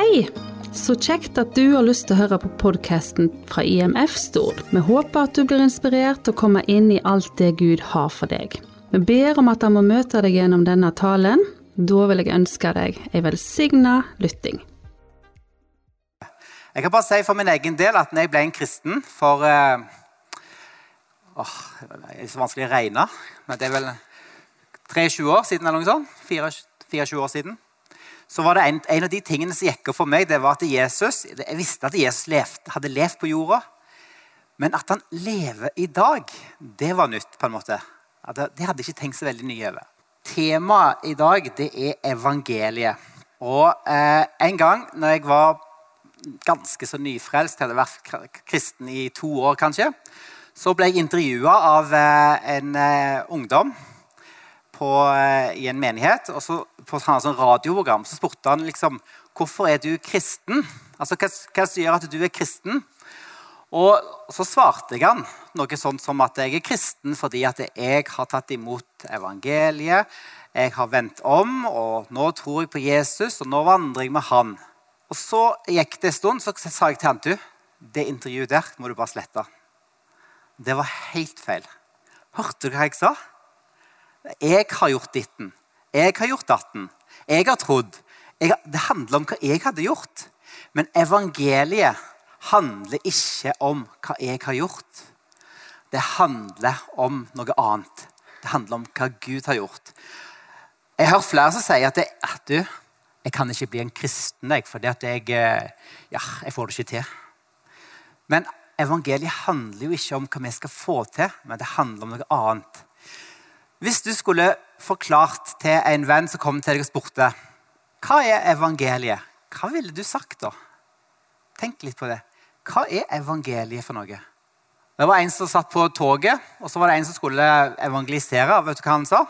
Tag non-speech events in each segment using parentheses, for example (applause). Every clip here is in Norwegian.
Hei! Så kjekt at du har lyst til å høre på podkasten fra IMF Stord. Vi håper at du blir inspirert og kommer inn i alt det Gud har for deg. Vi ber om at han må møte deg gjennom denne talen. Da vil jeg ønske deg ei velsigna lytting. Jeg kan bare si for min egen del at når jeg ble en kristen for eh, åh, Det er så vanskelig å regne, men det er vel 23 år siden eller noe sånt. 24 år siden så var det en, en, av de tingene som gikk opp for meg, det var at Jesus Jeg visste at Jesus levde, hadde levd på jorda. Men at han lever i dag, det var nytt. på en måte. Det hadde jeg ikke tenkt så veldig nye over. Temaet i dag det er evangeliet. Og eh, En gang når jeg var ganske så nyfrelst, hadde vært kristen i to år kanskje, så ble jeg intervjua av eh, en eh, ungdom på, eh, i en menighet. og så På et sånn radioprogram så spurte han liksom hvorfor er du kristen. Altså, hva, hva som gjør at du er kristen? Og så svarte jeg han noe sånt som at jeg er kristen fordi at jeg har tatt imot evangeliet. Jeg har vendt om, og nå tror jeg på Jesus, og nå vandrer jeg med han. Og Så gikk det en stund, så sa jeg til han du, det intervjuet der må du bare slette. Det var helt feil. Hørte du hva jeg sa? Jeg har gjort ditten. Jeg har gjort datten. Jeg har trodd. Jeg, det handler om hva jeg hadde gjort. Men evangeliet handler ikke om hva jeg har gjort. Det handler om noe annet. Det handler om hva Gud har gjort. Jeg hørt flere som sier at, det, at du, jeg kan ikke bli en kristen jeg, fordi at jeg, eh, ja, jeg får det ikke til. Men evangeliet handler jo ikke om hva vi skal få til, men det handler om noe annet. Hvis du skulle forklart til en venn som kom til deg og spurte hva er evangeliet, hva ville du sagt da? Tenk litt på det. Hva er evangeliet for noe? Det var en som satt på toget, og så var det en som skulle evangelisere. Vet du hva han sa?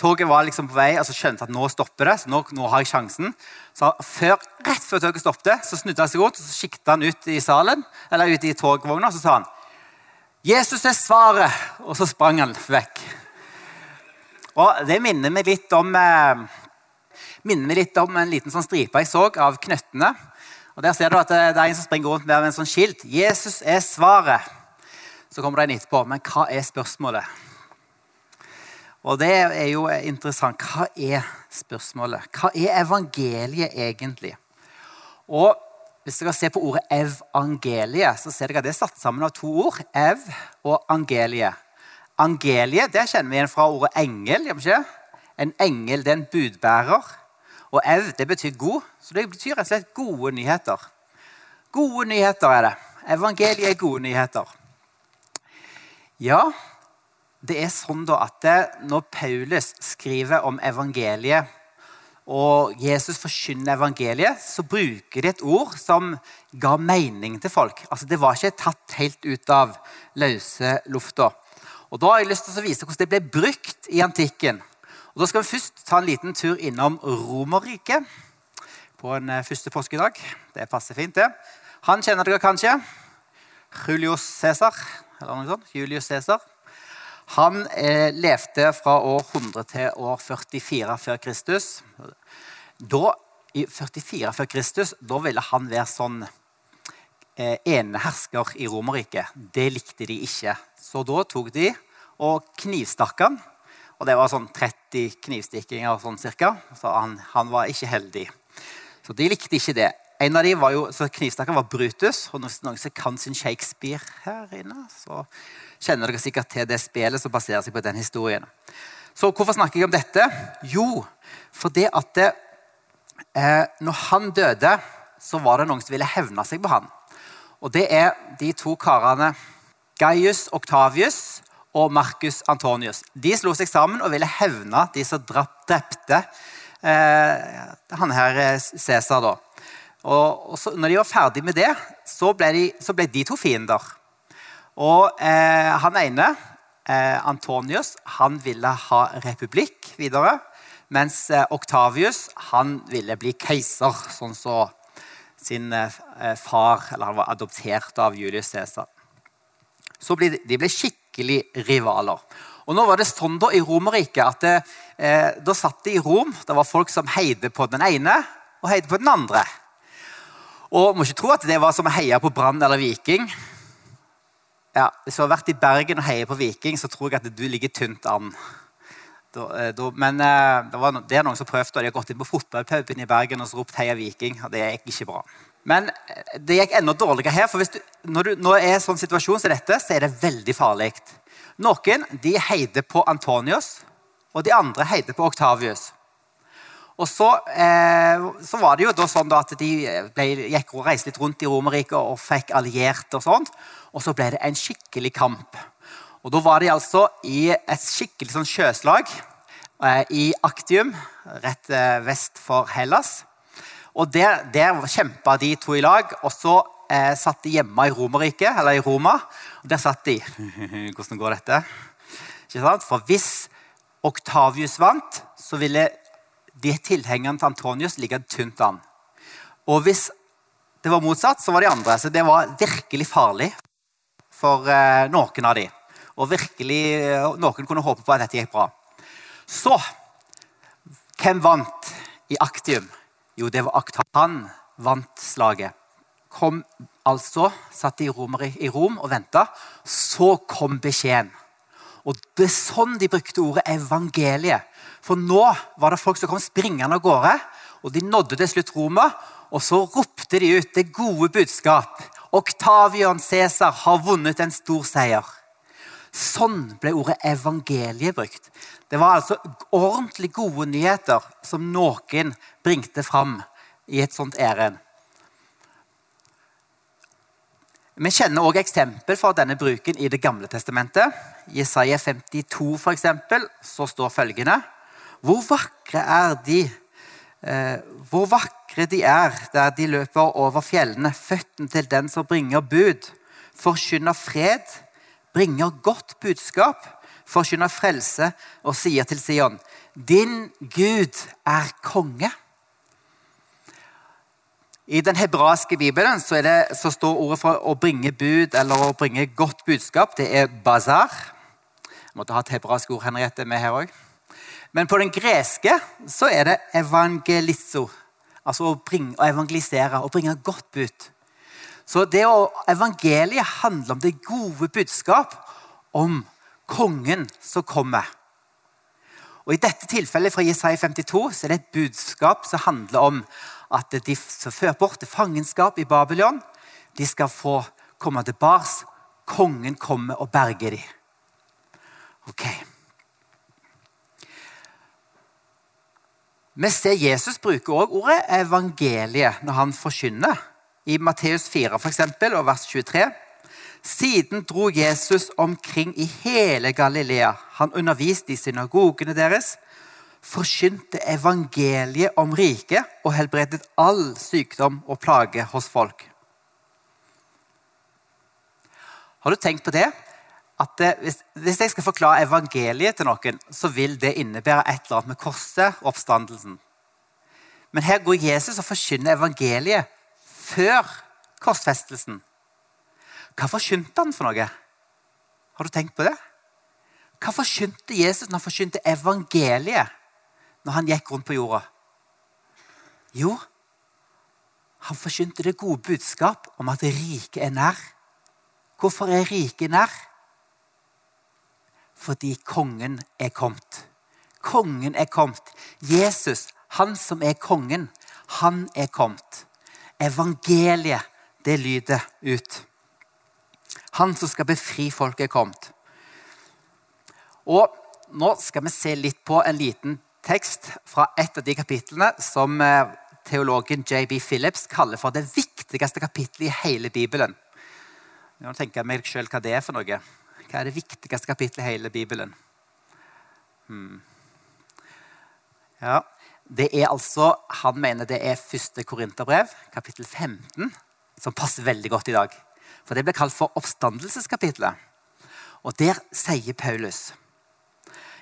Toget var liksom på vei, og så skjønte at nå stopper det. så nå, nå har jeg sjansen. Så før, Rett før toget stoppet, så snudde han seg rundt og så sikta han ut i salen, eller ut i togvogna og så sa han, 'Jesus er svaret', og så sprang han vekk. Og Det minner meg litt om, eh, minner meg litt om en liten sånn stripe jeg så av Knøttene. Og Der ser du at det er en som springer rundt med en sånn skilt. 'Jesus er svaret'. Så kommer det en etterpå. Men hva er spørsmålet? Og det er jo interessant. Hva er spørsmålet? Hva er evangeliet egentlig? Og hvis dere ser på ordet evangeliet, så ser dere at det er satt sammen av to ord. Ev og angeliet. Angeliet det kjenner vi igjen fra ordet engel. ikke? En engel det er en budbærer. Og ev det betyr god, så det betyr rett og slett gode nyheter. Gode nyheter er det. Evangeliet er gode nyheter. Ja, det er sånn da at det, når Paulus skriver om evangeliet, og Jesus forkynner evangeliet, så bruker de et ord som ga mening til folk. Altså, Det var ikke tatt helt ut av løse lufta. Og Da har jeg lyst til å vise hvordan det ble brukt i antikken. Og Da skal vi først ta en liten tur innom Romerriket på en eh, første påskedag. Det passer fint, det. Han kjenner dere kanskje. Julius Cæsar. Julius Cæsar. Han eh, levde fra år 100 til år 44 før Kristus. Da, I 44 før Kristus da ville han være sånn enehersker i Romerriket. Det likte de ikke. Så da tok de og knivstakk han. Og det var sånn 30 knivstikkinger sånn cirka. Så han, han, var ikke heldig. Så de likte ikke det. En av de var jo, så Knivstakkeren var Brutus. Og hvis noen som kan sin Shakespeare her inne, så kjenner dere sikkert til det spillet som baserer seg på den historien. Så hvorfor snakker jeg om dette? Jo, for det at det, eh, når han døde, så var det noen som ville hevne seg på han. Og det er de to karene Gaius Octavius og Marcus Antonius. De slo seg sammen og ville hevne de som drepte eh, han her eh, Cæsar. da. Og, og når de var ferdig med det, så ble de, så ble de to fiender. Og eh, han ene, eh, Antonius, han ville ha republikk videre. Mens eh, Octavius han ville bli keiser, sånn som så sin eh, far eller han var adoptert av Julius Cæsar så ble de, de ble skikkelig rivaler. Og nå var det sånn da i Romerriket at det, eh, da satt de i Rom. Det var folk som heide på den ene og heide på den andre. Og må ikke tro at det var som å heie på Brann eller Viking. Ja, Hvis du har vært i Bergen og heier på Viking, så tror jeg at du ligger tynt an. Eh, men eh, det, var, det, er noen som prøvde, og de har gått inn på fotballpuben i Bergen og så ropt 'Heia Viking'. og Det gikk ikke bra. Men eh, det gikk enda dårligere her. for du, når du når er sånn situasjon som dette, så er det veldig farlig. Noen de heide på Antonius, og de andre heide på Oktavius. Og så, eh, så, var det jo da sånn da at de ble, gikk og reiste litt rundt i Romerriket og fikk allierte. Og sånt, og så ble det en skikkelig kamp. Og Da var de altså i et skikkelig sånn sjøslag eh, i Aktium, rett eh, vest for Hellas. Og Der, der kjempa de to i lag. og så eh, satt de hjemme i Romerriket, eller i Roma. og Der satt de. (laughs) Hvordan går dette? Ikke sant? For hvis Oktavius vant, så ville de tilhengerne til Antonius ligge tynt an. Og hvis det var motsatt, så var de andre. Så det var virkelig farlig for eh, noen av de. Og virkelig, eh, noen kunne håpe på at dette gikk bra. Så Hvem vant i Aktium? Jo, det var Akta. Han vant slaget. Kom altså, satt i, Romer, i Rom og venta. Så kom beskjeden. Og Det er sånn de brukte ordet evangeliet. For nå var det folk som kom springende av gårde, og de nådde til slutt Roma. Og så ropte de ut det gode budskap. Oktavion Cæsar har vunnet en stor seier. Sånn ble ordet evangeliet brukt. Det var altså ordentlig gode nyheter som noen bringte fram i et sånt ærend. Vi kjenner også eksempel fra denne bruken i Det gamle testamentet. I Isaiah 52 for eksempel, så står følgende hvor vakre er de eh, Hvor vakre de er der de løper over fjellene, føttene til den som bringer bud, forkynner fred, bringer godt budskap, forkynner frelse og sier til Sion, din Gud er konge. I den hebraiske bibelen så, det, så, står ordet for å bringe bud eller å bringe godt budskap. Det er bazar. Jeg måtte ha et hebraisk ord Henriette, med her også. Men på den greske så er det evangelizo. Altså å, bringe, å evangelisere, å bringe godt bud. Så det å, Evangeliet handler om det gode budskap om kongen som kommer. Og I dette tilfellet fra Jesaja 52 så er det et budskap som handler om at de som fører bort til fangenskap i Babylon, de skal få komme tilbake. Kongen kommer og berger dem. Ok. Vi ser Jesus bruke også ordet evangeliet når han forkynner. I Matteus 4 for eksempel, og vers 23. Siden dro Jesus omkring i hele Galilea. Han underviste i synagogene deres, forkynte evangeliet om riket og helbredet all sykdom og plage hos folk. Har du tenkt på det? at det, hvis, hvis, jeg skal forklare evangeliet til noen, så vil det innebære et eller annet med korset og oppstandelsen. Men her går Jesus og forkynner evangeliet før korsfestelsen. Hva forkynte han for noe? Har du tenkt på det? Hva forkynte Jesus når han forkynte evangeliet når han gikk rundt på jorda? Jo, han forkynte det gode budskap om at riket er nær. Hvorfor er riket nær? Fordi kongen er kommet. Kongen er kommet. Jesus, han som er kongen, han er kommet. Evangeliet, det lyder ut. Han som skal befri folket, er kommet. Og Nå skal vi se litt på en liten tekst fra et av de kapitlene som eh, teologen JB Phillips kaller for det viktigste kapittelet i hele Bibelen. Nå tenker jeg meg selv hva det er for noe. Hva er det viktigste kapittelet i hele Bibelen? Hmm. Ja, det er altså, Han mener det er første Korinterbrev, kapittel 15, som passer veldig godt i dag. For Det blir kalt for oppstandelseskapitlet. Og Der sier Paulus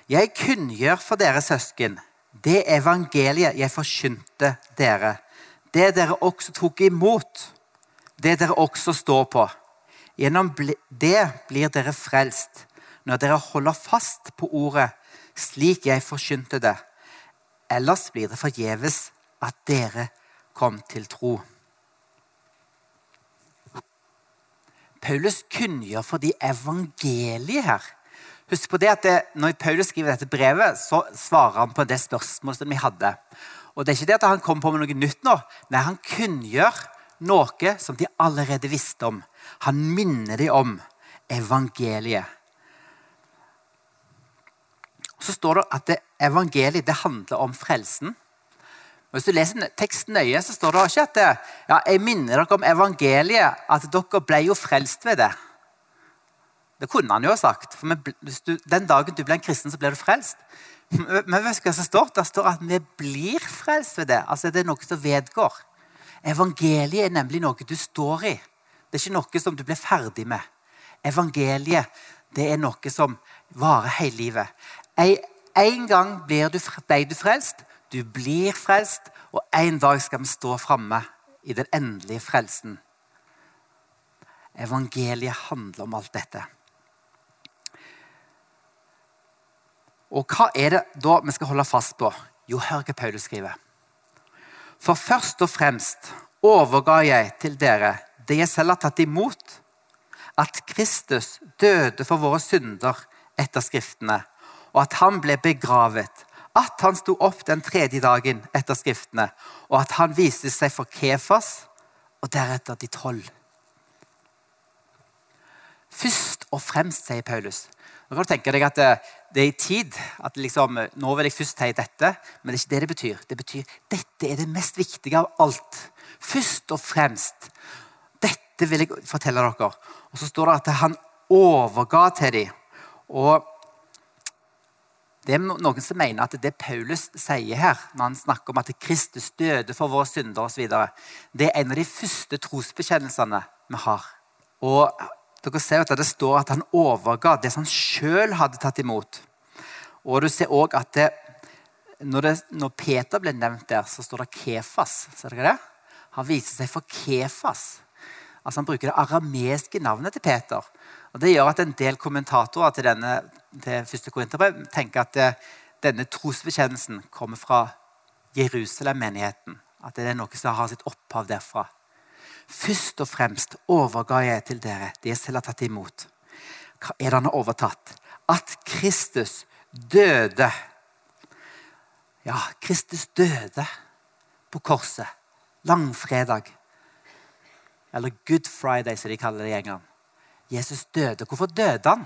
Jeg kunngjør for dere søsken det evangeliet jeg forkynte dere, det dere også tok imot, det dere også står på Gjennom det blir dere frelst, når dere holder fast på ordet slik jeg forkynte det. Ellers blir det forgjeves at dere kom til tro. Paulus kunngjør for de evangeliet her. Husk på det at det, Når Paulus skriver dette brevet, så svarer han på det spørsmålet som vi hadde. Og det er ikke det at Han kommer på med noe nytt nå. Nei, Han kunngjør noe som de allerede visste om. Han minner dem om evangeliet. Så står det at det, evangeliet det handler om frelsen. Hvis du leser teksten nøye, så står det ikke at det, ja, jeg minner dere om evangeliet, at dere ble jo frelst ved det. Det kunne han jo ha sagt. for du, Den dagen du ble en kristen, så ble du frelst. Men vet du hva som? Det står at vi blir frelst ved det. Altså Det er noe som vedgår. Evangeliet er nemlig noe du står i. Det er ikke noe som du blir ferdig med. Evangeliet det er noe som varer hele livet. En gang ble du, frelst, du blir frelst, og en dag skal vi stå framme i den endelige frelsen. Evangeliet handler om alt dette. Og hva er det da vi skal holde fast på? Jo, hør hva Paulus skriver. For først og fremst overga jeg til dere det jeg selv har tatt imot, at Kristus døde for våre synder etter Skriftene, og at han ble begravet, at han sto opp den tredje dagen etter Skriftene, og at han viste seg for Kefas og deretter de tolv. Først og fremst, sier Paulus. Nå kan du tenke deg at det, det er i tid. at liksom, Nå vil jeg først si dette, men det er ikke det det betyr. Det betyr dette er det mest viktige av alt. Først og fremst. Dette vil jeg fortelle dere. Og så står det at han overga til dem. Og det er noen som mener at det Paulus sier her, når han snakker om at Kristus døde for våre synder osv., det er en av de første trosbekjennelsene vi har. Og dere ser at Det står at han overga det som han sjøl hadde tatt imot. Og du ser også at det, når, det, når, Peter ble nevnt der, så står det Kefas. Ser dere det? Han viser seg for Kefas. Altså Han bruker det arameiske navnet til Peter. Og Det gjør at en del kommentatorer til denne til første Korinterbrev tenker at det, eh, denne trosbekjennelsen kommer fra Jerusalem-menigheten. At det er noe som har sitt opphav derfra. Først og fremst overga jeg til dere det jeg selv har tatt imot. Hva er det han har overtatt? At Kristus døde. Ja, Kristus døde på korset. Langfredag. Eller Good Friday, som de kaller det i England. Jesus døde. Hvorfor døde han?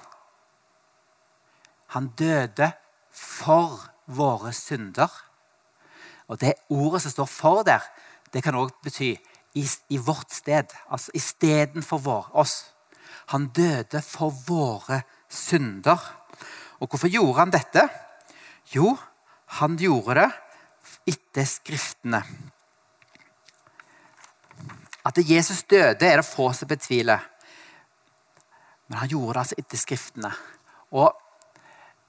Han døde for våre synder. Og det ordet som står 'for' der, det kan òg bety i, i, vårt sted. Altså istedenfor oss. Han døde for våre synder. Og hvorfor gjorde han dette? Jo, han gjorde det etter Skriftene. At Jesus døde, er det få som betviler. Men han gjorde det altså etter Skriftene. Og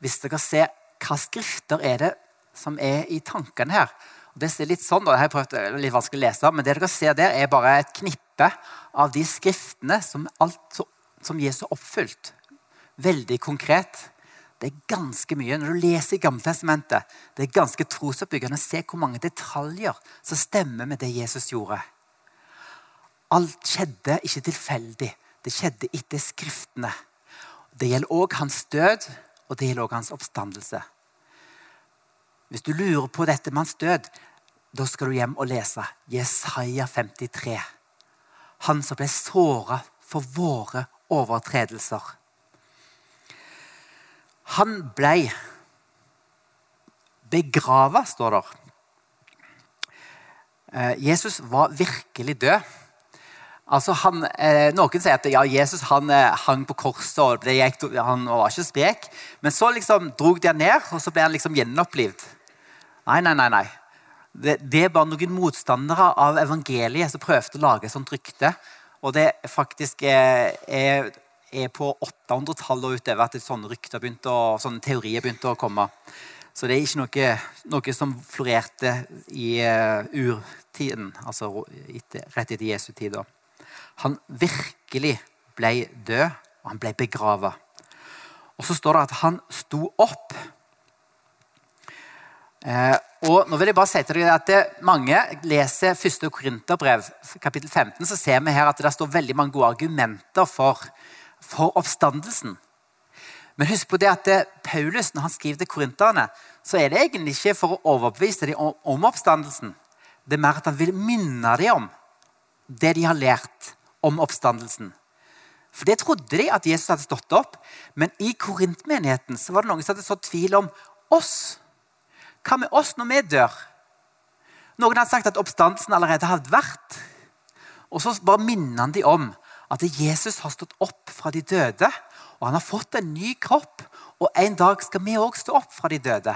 hvis dere ser hva skrifter er det som er i tankene her og Det ser litt sånn, og det har prøvd, det er litt vanskelig å lese, men det dere ser der, er bare et knippe av de skriftene som, alt, som Jesus har oppfylt. Veldig konkret. Det er ganske mye. Når du leser i Gammeltestamentet, det er ganske trosoppbyggende. Se hvor mange detaljer som stemmer med det Jesus gjorde. Alt skjedde ikke tilfeldig. Det skjedde etter Skriftene. Det gjelder òg hans død, og det gjelder òg hans oppstandelse. Hvis du lurer på dette med hans død, da skal du hjem og lese Jesaja 53. Han som ble såra for våre overtredelser. Han ble begrava, står det. Eh, Jesus var virkelig død. Altså han, eh, noen sier at ja, Jesus han, eh, hang på korset, og gikk, han var ikke sprek. Men så liksom drog de han ned, og så ble han liksom gjenopplivd. Nei, nei, nei. nei. Det, det, er bare noen motstandere av evangeliet som prøvde å lage et sånt rykte. Og det faktisk er, er, er på 800-tallet og utover at sånne rykter begynte å, sånne teorier begynte å komme. Så det er ikke noe, noe som florerte i uh, urtiden, altså etter, rett etter Jesu tid. da han virkelig ble død, og han ble begrava. Og så står det at han sto opp. Eh, og nå vil jeg bare si til dere at det, Mange leser 1. Korinterbrev, kapittel 15, så ser vi her at det står veldig mange gode argumenter for, for oppstandelsen. Men husk på det at det, Paulus, når han skriver til korinterne, så er det egentlig ikke for å overbevise dem om, om oppstandelsen. Det er mer at han vil minne dem om det de har lært om oppstandelsen. For det trodde de at Jesus hadde stått opp. Men i korintmenigheten var det noen som hadde sådd tvil om oss. Hva med oss når vi dør? Noen hadde sagt at oppstandelsen allerede hadde vært. Og så bare minner han de om at Jesus har stått opp fra de døde. Og han har fått en ny kropp, og en dag skal vi òg stå opp fra de døde.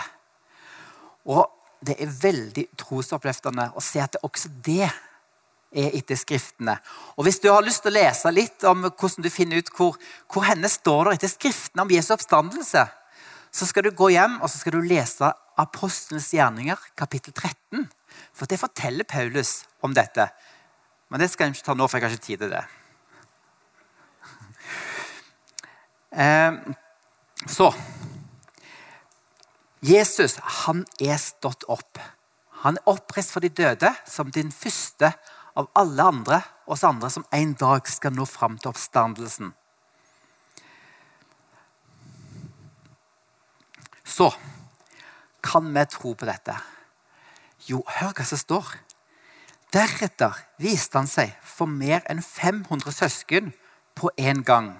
Og det er veldig trosoppløftende å se at det er også det er etter Skriftene. Og Hvis du har lyst til å lese litt om hvordan du finner ut hvor, hvor henne står det etter Skriftene om Jesu oppstandelse, så skal du gå hjem og så skal du lese Apostelens gjerninger, kapittel 13. For det forteller Paulus om dette. Men det skal jeg ikke ta nå, for jeg har ikke tid til det. (laughs) Eh, så Jesus han er stått opp. Han er oppreist for de døde som din første av alle andre oss andre som en dag skal nå fram til oppstandelsen. Så kan vi tro på dette? Jo, hør hva som står. Deretter viste han seg for mer enn 500 søsken på en gang.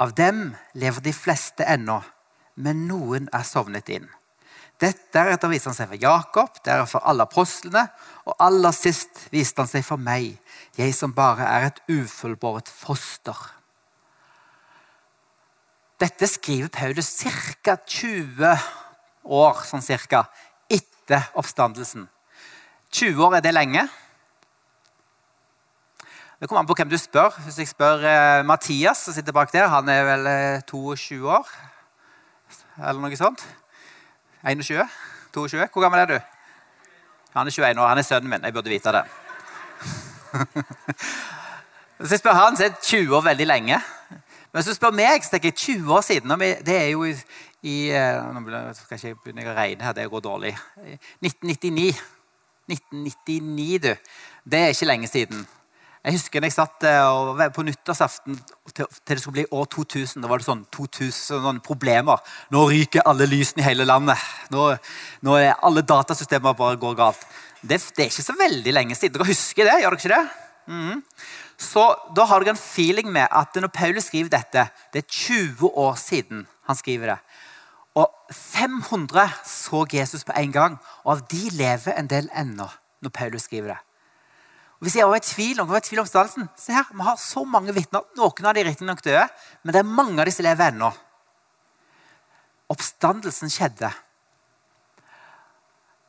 Av dem lever de fleste ennå, men noen er sovnet inn. Deretter viste han seg for Jakob, deretter for alle apostlene, og aller sist viste han seg for meg, jeg som bare er et ufullbåret foster. Dette skriver Paulus ca. 20 år sånn cirka, etter oppstandelsen. 20 år, er det lenge? Det kommer an på hvem du spør. Hvis jeg spør eh, Mathias, som sitter bak der, han er vel eh, 22 år? Eller noe sånt? 21? 22? Hvor gammel er du? Han er 21 år. Han er sønnen min. Jeg burde vite det. (laughs) Hvis jeg spør han, så er 20 år veldig lenge. Men hvis du spør meg, så tenker jeg 20 år siden Det er jo i, i eh, Nå skal jeg ikke begynne å regne her, det går dårlig. 1999. 1999, du. Det er ikke lenge siden. Jeg husker jeg satt eh, på nyttårsaften til, det skulle bli år 2000. Da var det sånn 2000 sånn problemer. Nå ryker alle lysene i hele landet. Nå, nå er alle datasystemer bare går galt. Det, det, er ikke så veldig lenge siden. Dere husker det? gjør dere ikke det? Mm. Så Da har dere en feeling med at når Paulus skriver dette, det er 20 år siden han skriver det. Og 500 så Jesus på en gang, og av de lever en del ennå når Paulus skriver det. Og hvis jeg var i tvil om, var i tvil om oppstandelsen se her, Vi har så mange vitner. Noen av de riktignok døde, men det er mange av de som lever ennå. Oppstandelsen skjedde.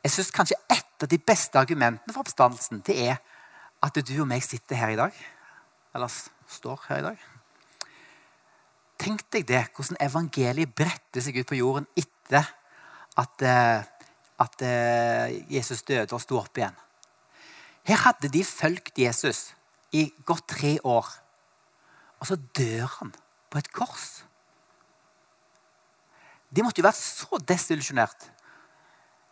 Jeg synes kanskje Et av de beste argumentene for oppstandelsen det er at du og meg sitter her i dag. Eller står her i dag. Tenk deg det, hvordan evangeliet bretter seg ut på jorden etter at, eh, at eh, Jesus døde og sto opp igjen. Her hadde de fulgt Jesus i godt tre år. Og så dør han på et kors. De måtte jo vært så desillusjonert.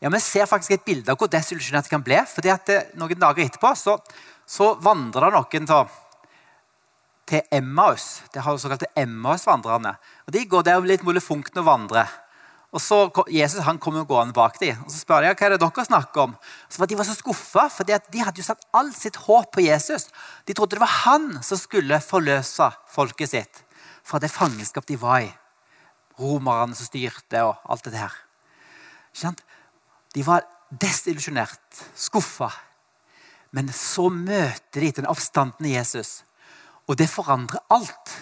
Ja, Vi ser faktisk et bilde av hvor desillusjonert de kan bli. fordi at det, eh, Noen dager etterpå så, så vandrer det noen til, til Emmaus. Det har såkalte Emmaus-vandrerne. Og De går der litt molefonkt og vandrer. Og så Jesus han kommer gående bak dem og så spør de, hva er det dere snakker om. Så var De var så skuffa, for de hadde jo satt alt sitt håp på Jesus. De trodde det var han som skulle forløse folket sitt fra det fangenskap de var i. Romerne som styrte, og alt det der. De var desillusjonert, skuffa. Men så møter de den oppstandende Jesus, og det forandrer alt.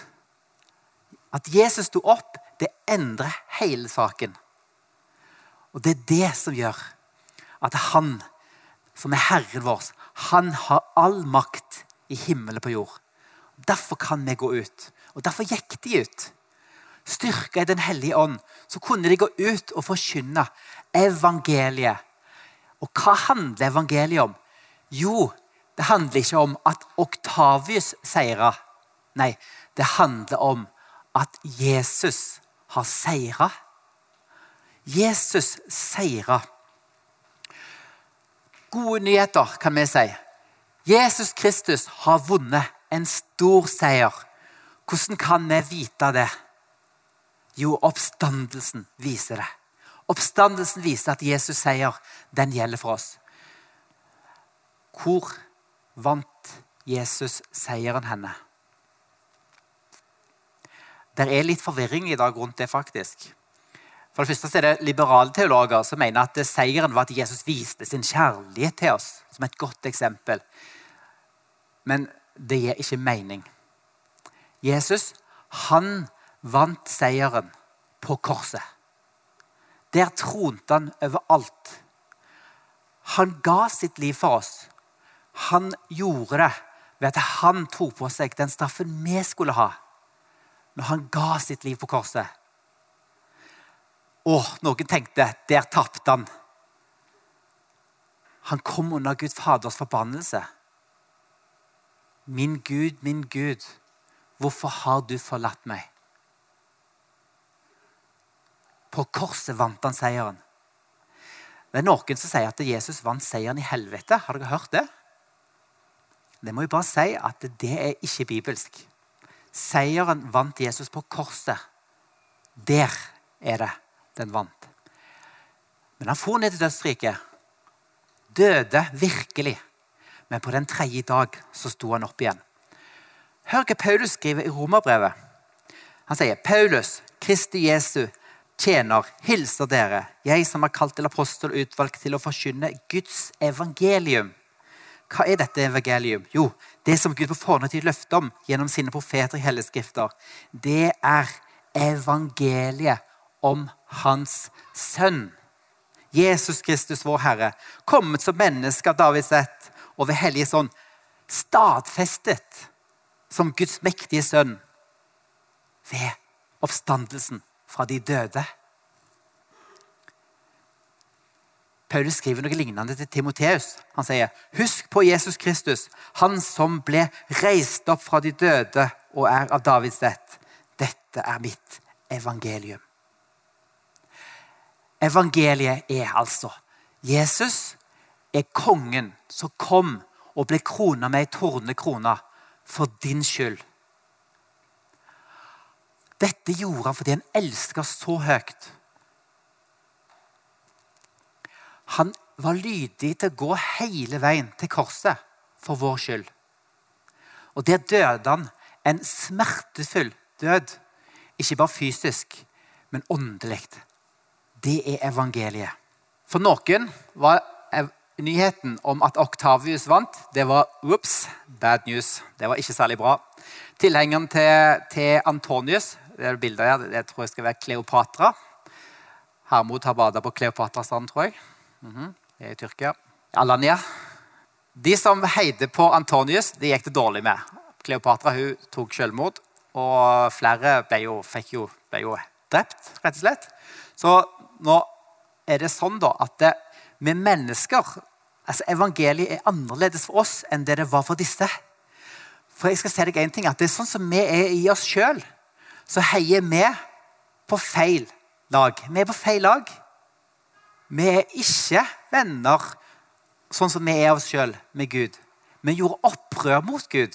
At Jesus sto opp, det endrer hele saken. Og det er det som gjør at han, som er Herren vår, han har all makt i himmelen på jord. Derfor kan vi gå ut. Og derfor gikk de ut. Styrka i Den hellige ånd, så kunne de gå ut og forkynne evangeliet. Og hva handler evangeliet om? Jo, det handler ikke om at Oktavius seira. Nei, det handler om at Jesus har seira. Jesus seira. Gode nyheter, kan vi si. Jesus Kristus har vunnet en stor seier. Hvordan kan vi vite det? Jo, oppstandelsen viser det. Oppstandelsen viser at Jesus' seier, den gjelder for oss. Hvor vant Jesus seieren henne? Det er litt forvirring i dag rundt det, faktisk. For det første er det Liberale teologer som mener at seieren var at Jesus viste sin kjærlighet til oss. Som et godt eksempel. Men det gir ikke mening. Jesus han vant seieren på korset. Der tronte han over alt. Han ga sitt liv for oss. Han gjorde det ved at han tok på seg den straffen vi skulle ha, når han ga sitt liv på korset. Og noen tenkte der tapte han. Han kom under Gud Faders forbannelse. Min Gud, min Gud, hvorfor har du forlatt meg? På korset vant han seieren. Det er noen som sier at Jesus vant seieren i helvete. Har dere hørt det? Det må jeg bare si at det er ikke bibelsk. Seieren vant Jesus på korset. Der er det den vant. Men han for ned til dødsriket. Døde virkelig. Men på den tredje dag så sto han opp igjen. Hør hva Paulus skriver i Romerbrevet. Han sier Paulus, Kristi Jesu, tjener, hilser dere, jeg som er kalt til apostel og utvalgt til å forkynne Guds evangelium. Hva er dette evangelium? Jo, det som Gud på forhånd har løfte om gjennom sine profeter i helleskrifter. Det er evangeliet om Hans sønn. Jesus Kristus, vår Herre, kommet som menneske av Davids ett og ved Hellige Ånd stadfestet som Guds mektige sønn ved oppstandelsen fra de døde. Paulus skriver noe lignende til Timoteus. Han sier, 'Husk på Jesus Kristus, han som ble reist opp fra de døde og er av Davids ett. Dette er mitt evangelium.' Evangeliet er altså Jesus er kongen som kom og ble krona med ei tornekrone for din skyld. Dette gjorde han fordi han elska så høyt. Han var lydig til å gå hele veien til korset for vår skyld. Og der døde han en smertefull død. Ikke bare fysisk, men åndelig. Det er evangeliet. For noen var nyheten om at Octavius vant, det var ups, bad news. Det var ikke særlig bra. Tilhengeren til, til Antonius det er bildet her, det tror jeg skal være Kleopatra. Hermod har bada på Kleopatrastranden, tror jeg. Mm -hmm. Det er i Tyrkia. Alanya. De som heide på Antonius, de gikk det dårlig med. Kleopatra hun tok selvmord, og flere ble jo, jo, ble jo drept, rett og slett. Så nå er det sånn da at det, vi mennesker altså Evangeliet er annerledes for oss enn det det var for disse. For jeg skal si deg en ting, at Det er sånn som vi er i oss sjøl så heier vi på feil lag. Vi er på feil lag. Vi er ikke venner sånn som vi er av oss sjøl med Gud. Vi gjorde opprør mot Gud.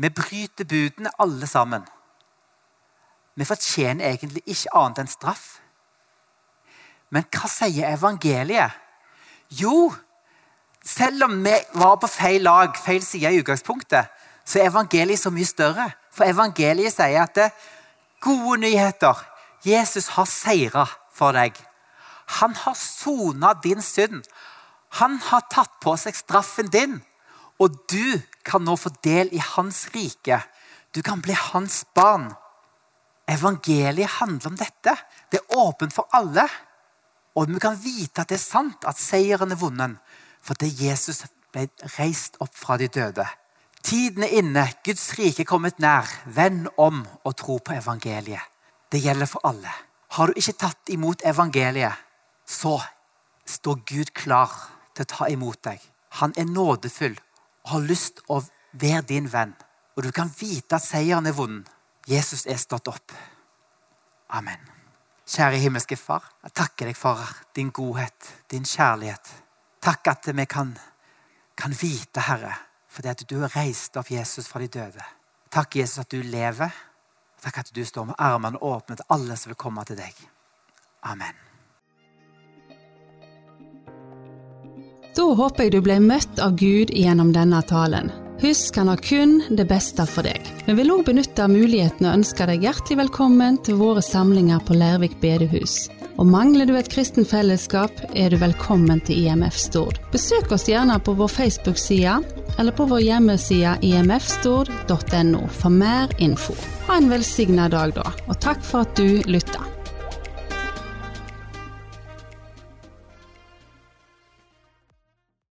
Vi bryter budene, alle sammen. Vi fortjener egentlig ikke annet enn straff. Men hva sier evangeliet? Jo, selv om vi var på feil lag, feil side i utgangspunktet, så er evangeliet så mye større. For evangeliet sier at det, gode nyheter Jesus har seira for deg. Han har sona din synd. Han har tatt på seg straffen din. Og du kan nå få del i hans rike. Du kan bli hans barn. Evangeliet handler om dette. Det er åpent for alle. Og vi kan vite at det er sant at seieren er vunnet fordi Jesus ble reist opp fra de døde. Tiden er inne, Guds rike er kommet nær. Venn om og tro på evangeliet. Det gjelder for alle. Har du ikke tatt imot evangeliet, så står Gud klar til å ta imot deg. Han er nådefull og har lyst å være din venn. Og du kan vite at seieren er vunnet. Jesus er stått opp. Amen. Kjære himmelske Far, jeg takker deg for din godhet, din kjærlighet. Takk at vi kan, kan vite, Herre, fordi at du har reist opp Jesus fra de døde. Takk, Jesus, at du lever. Takk at du står med armene åpne til alle som vil komme til deg. Amen. Da håper jeg du ble møtt av Gud gjennom denne talen. Husk, han har kun det beste for deg. Vi vil òg benytte muligheten og ønske deg hjertelig velkommen til våre samlinger på Lærvik bedehus. Og mangler du et kristen fellesskap, er du velkommen til IMF Stord. Besøk oss gjerne på vår Facebook-side eller på vår hjemmeside imfstord.no for mer info. Ha en velsigna dag, da, og takk for at du lytta.